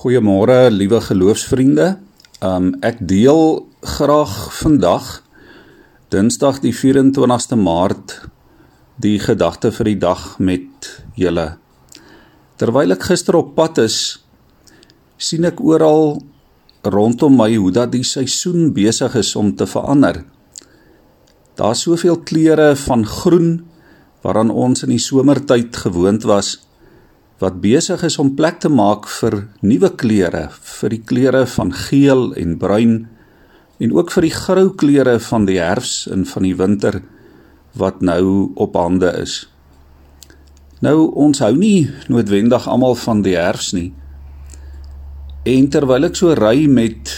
Goeiemôre, liewe geloofsvriende. Um ek deel graag vandag Dinsdag die 24ste Maart die gedagte vir die dag met julle. Terwyl ek gister op pad is, sien ek oral rondom my hoe dat die seisoen besig is om te verander. Daar's soveel kleure van groen waaraan ons in die somertyd gewoond was wat besig is om plek te maak vir nuwe kleure, vir die kleure van geel en bruin en ook vir die grou kleure van die herfs en van die winter wat nou op hande is. Nou ons hou nie noodwendig almal van die herfs nie. En terwyl ek so ry met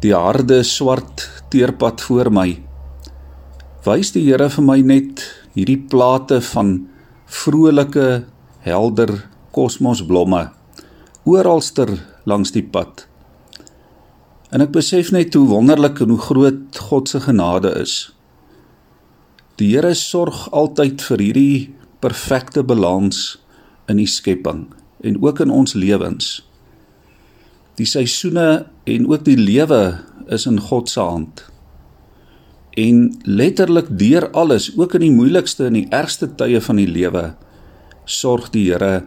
die harde swart teerpad voor my, wys die Here vir my net hierdie plate van vrolike helder kosmosblomme oralster langs die pad. En ek besef net hoe wonderlik en hoe groot God se genade is. Die Here sorg altyd vir hierdie perfekte balans in die skepping en ook in ons lewens. Die seisoene en ook die lewe is in God se hand. En letterlik deur alles, ook in die moeilikste en die ergste tye van die lewe, sorg die Here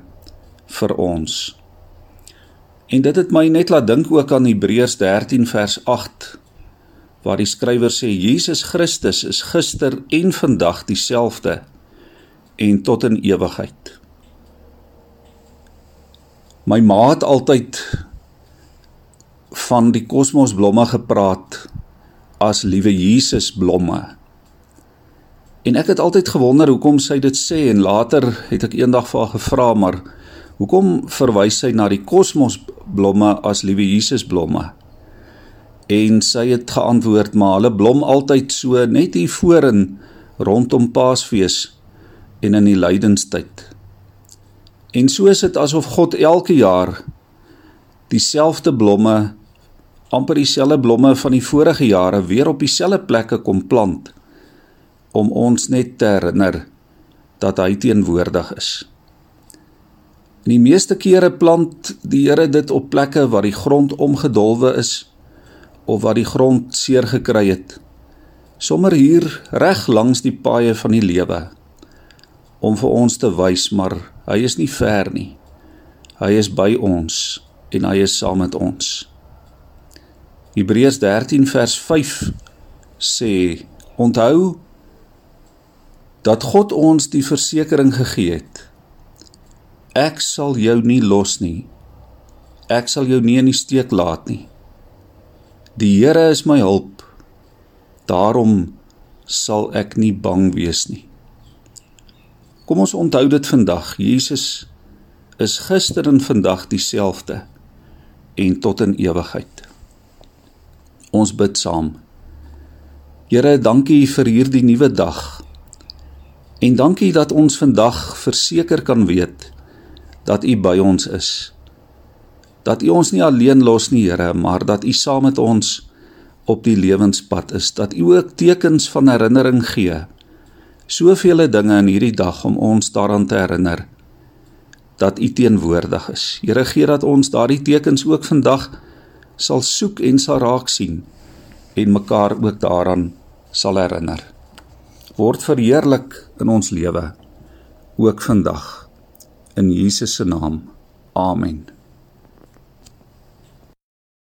vir ons. En dit het my net laat dink ook aan Hebreërs 13 vers 8 waar die skrywer sê Jesus Christus is gister en vandag dieselfde en tot in ewigheid. My ma het altyd van die kosmosblomme gepraat as liewe Jesus blomme. En ek het altyd gewonder hoekom sy dit sê en later het ek eendag vir haar gevra maar hoekom verwys sy na die kosmosblomme as liewe Jesus blomme? En sy het geantwoord maar hulle blom altyd so net hier voor in rondom Paasfees en in die lydenstyd. En so is dit asof God elke jaar dieselfde blomme amper dieselfde blomme van die vorige jare weer op dieselfde plekke kom plant om ons net te herinner dat hy teenwoordig is. In die meeste kere plant die Here dit op plekke waar die grond omgedolwe is of waar die grond seer gekry het. Sommer hier reg langs die paaie van die lewe om vir ons te wys maar hy is nie ver nie. Hy is by ons en hy is saam met ons. Hebreërs 13 vers 5 sê onthou dat God ons die versekering gegee het. Ek sal jou nie los nie. Ek sal jou nie in die steek laat nie. Die Here is my hulp. Daarom sal ek nie bang wees nie. Kom ons onthou dit vandag. Jesus is gister en vandag dieselfde en tot in ewigheid. Ons bid saam. Here, dankie vir hierdie nuwe dag. En dankie dat ons vandag verseker kan weet dat U by ons is. Dat U ons nie alleen los nie, Here, maar dat U saam met ons op die lewenspad is. Dat U ook tekens van herinnering gee. Soveel dinge in hierdie dag om ons daaraan te herinner dat U teenwoordig is. Here, gee dat ons daardie tekens ook vandag sal soek en sal raak sien en mekaar ook daaraan sal herinner word verheerlik in ons lewe ook vandag in Jesus se naam. Amen.